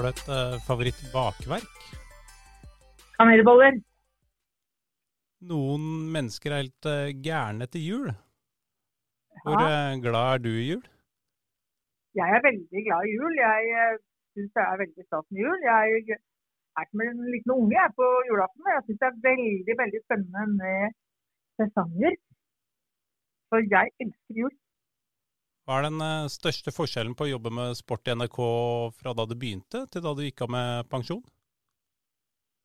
Har du et uh, favorittbakverk? Kanelboller. Noen mennesker er helt uh, gærne etter jul. Hvor uh, glad er du i jul? Jeg er veldig glad i jul. Jeg uh, syns det er veldig stas med jul. Jeg er som en liten unge jeg, på julaften. Jeg syns det er veldig veldig spennende med sesonger. For jeg elsker jul. Hva er den eh, største forskjellen på å jobbe med sport i NRK fra da du begynte, til da du gikk av med pensjon?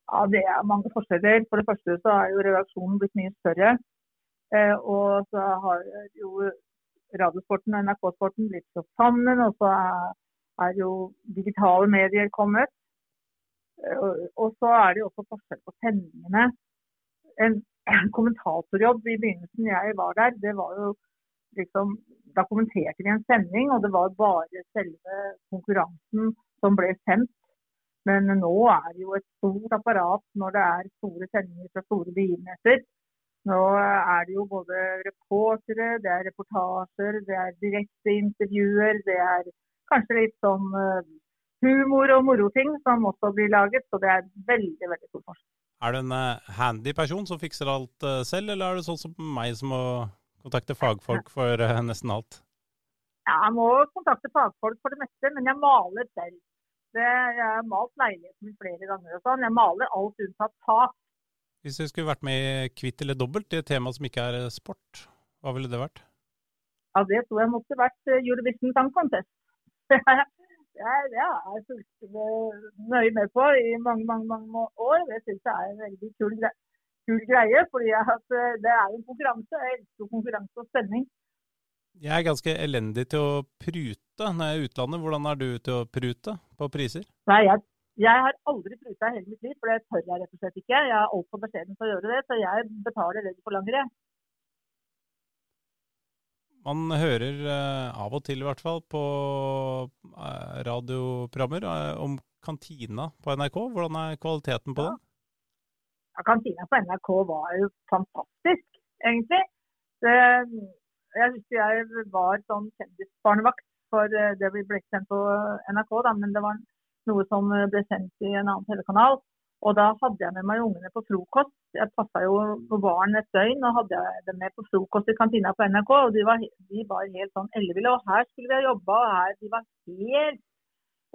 Ja, Det er mange forskjeller. For det første så er jo redaksjonen blitt mye større. Eh, og så har jo Radiosporten og NRK-sporten blitt så sammen. Og så er, jo digitale medier kommet. Og så er det jo også forskjell på sendingene. En, en kommentatorjobb i begynnelsen jeg var der, det var jo liksom Da kommenterte vi en sending, og det var bare selve konkurransen som ble sendt. Men nå er det jo et stort apparat når det er store sendinger fra store begivenheter. Nå er det jo både reportere, det er reportasjer, det er direkte intervjuer, det er kanskje litt sånn eh, humor og moroting som også blir laget. Så det er veldig veldig stor forskjell. Er du en uh, handy person som fikser alt uh, selv, eller er det sånn som meg som må kontakte fagfolk for uh, nesten alt? Ja, jeg må kontakte fagfolk for det meste, men jeg maler selv. Det, jeg har malt leiligheten min flere ganger og sånn. Jeg maler alt unntatt tak. Hvis du skulle vært med i Kvitt eller dobbelt, det temaet som ikke er sport, hva ville det vært? Ja, Det tror jeg måtte vært Eurovision Song Contest. Det har jeg fulgt nøye med på i mange mange, mange år. Det syns jeg er en veldig kul, kul greie. fordi eh, det er en konkurranse. Jeg elsker konkurranse og spenning. Jeg er ganske elendig til å prute når jeg er i utlandet. Hvordan er du til å prute på priser? Nei, jeg, jeg har aldri pruta hele mitt liv, for det tør jeg rett og slett ikke. Jeg er altfor beskjeden til å gjøre det, så jeg betaler det du forlanger. Jeg. Man hører uh, av og til, i hvert fall, på uh, radioprogrammer om kantina på NRK. Hvordan er kvaliteten på den? Ja, kantina på NRK var jo fantastisk, egentlig. Det, jeg husker jeg var sånn kjendisbarnevakt for det vi ble sendt på NRK, da, men det var noe som ble sendt i en annen telekanal. Og da hadde jeg med meg ungene på frokost. Jeg passa jo på barn et døgn og hadde dem med på frokost i kantina på NRK. Og de var, de var helt sånn elleville. Og her skulle vi ha jobba, og her de var helt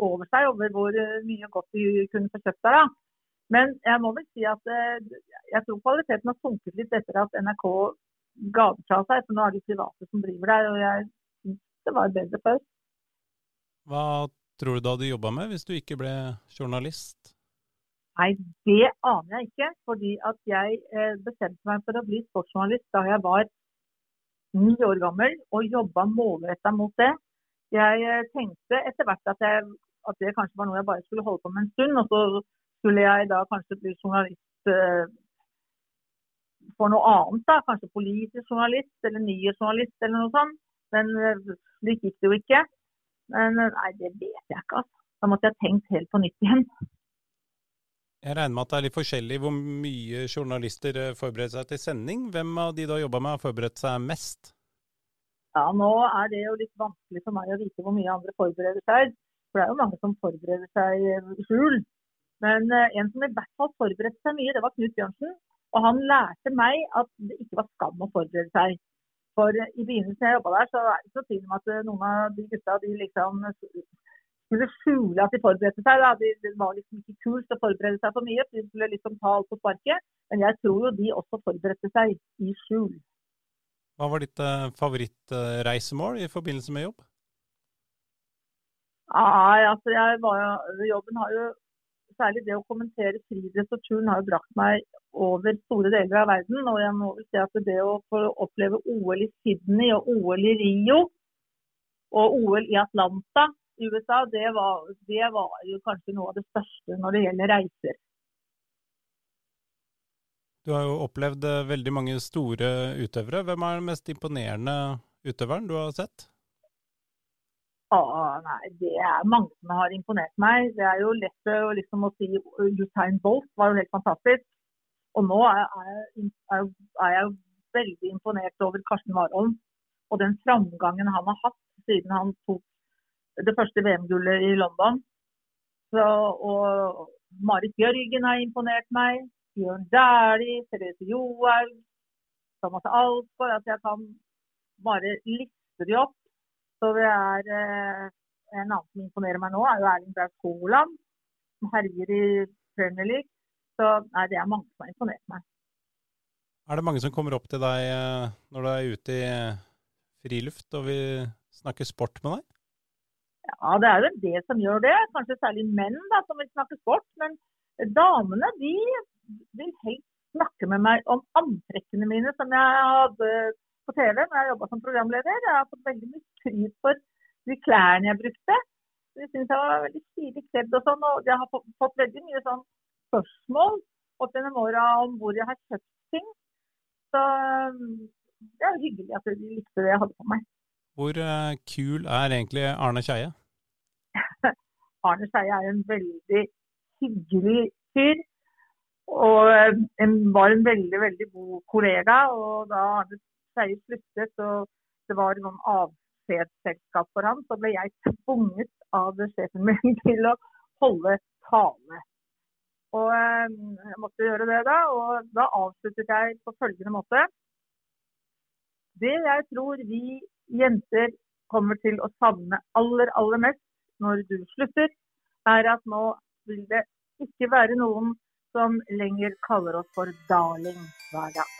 over seg over hvor mye godt de kunne få kjøpt der. da. Men jeg må vel si at eh, jeg tror kvaliteten har sunket litt etter at NRK ga det fra seg. For nå er det private som driver der, og jeg syns det var bedre før. Hva tror du du hadde jobba med hvis du ikke ble journalist? Nei, det aner jeg ikke. Fordi at jeg eh, bestemte meg for å bli sportsjournalist da jeg var ni år gammel og jobba målretta mot det. Jeg eh, tenkte etter hvert at, jeg, at, det kanskje var noe jeg bare skulle holde på med en stund. Og så skulle jeg da kanskje bli journalist eh, for noe annet. da, Kanskje politisk journalist eller nyhetsjournalist eller noe sånt. Men slik gikk det jo ikke. Men nei, det vet jeg ikke. altså. Da måtte jeg tenkt helt på nytt igjen. Jeg regner med at det er litt forskjellig hvor mye journalister eh, forbereder seg til sending. Hvem av de du har jobba med har forberedt seg mest? Ja, Nå er det jo litt vanskelig for meg å vite hvor mye andre forbereder seg. For det er jo mange som forbereder seg i skjul. Men uh, en som i hvert fall forberedte seg mye, det var Knut Bjørnsen. Og han lærte meg at det ikke var skam å forberede seg. For uh, i begynnelsen jeg jobba der, så er det så tvil om at uh, noen av de gutta de liksom skulle skjule at de forberedte seg. Da. Det var liksom ikke kult å forberede seg for mye, for de skulle liksom ta alt på sparket. Men jeg tror jo de også forberedte seg i skjul. Hva var ditt favorittreisemål i forbindelse med jobb? Nei, altså jeg var jo, Jobben har jo Særlig det å kommentere friidrett og turn har jo brakt meg over store deler av verden. Og jeg må vel si at det å få oppleve OL i Sydney og OL i Rio og OL i Atlanta i USA, det var, det var, jo kanskje noe av det største når det gjelder reiser. Du har jo opplevd eh, veldig mange store utøvere. Hvem er den mest imponerende utøveren du har sett? Ah, nei, Det er mange som har imponert meg. Det er jo lett å, liksom, å si Usain Bolt var jo helt fantastisk. Og nå er, er, er jeg veldig imponert over Karsten Warholm og den framgangen han har hatt siden han tok det første VM-gullet i London. Så, og Marit Bjørgen har imponert meg. Bjørn Dæhlie, Therese Johaug, Thomas Alsgaard. At jeg kan bare liste de opp. Så det er eh, En annen som imponerer meg nå, er jo Erling Braut Haaland, som herjer i Premier League. Så nei, det er mange som har imponert meg. Er det mange som kommer opp til deg eh, når du er ute i eh, friluft og vil snakke sport med deg? Ja, det er jo det som gjør det. Kanskje særlig menn da, som vil snakke sport. Men damene de vil helst snakke med meg om antrekkene mine som jeg hadde på TV når jeg jobba som programleder. Jeg har fått veldig mye skryt for de klærne jeg brukte. Det syns jeg var veldig stilig kledd og sånn. Og jeg har fått, fått veldig mye sånn spørsmål opp gjennom åra om hvor jeg har kjøpt ting. Så det er jo hyggelig at de likte det jeg hadde på meg. Hvor uh, kul er egentlig Arne Skeie? Arne Skeie er en veldig hyggelig fyr. Og en, var en veldig, veldig god kollega. Og da Arne Skeie sluttet, og det var noen avskjedsselskap for ham, så ble jeg tvunget av sjefen min til å holde tale. Og jeg måtte gjøre det da, og da avsluttet jeg på følgende måte. Det jeg tror vi jenter kommer til å savne aller, aller mest når du slutter, er at nå vil det ikke være noen som lenger kaller oss for darling hver dag.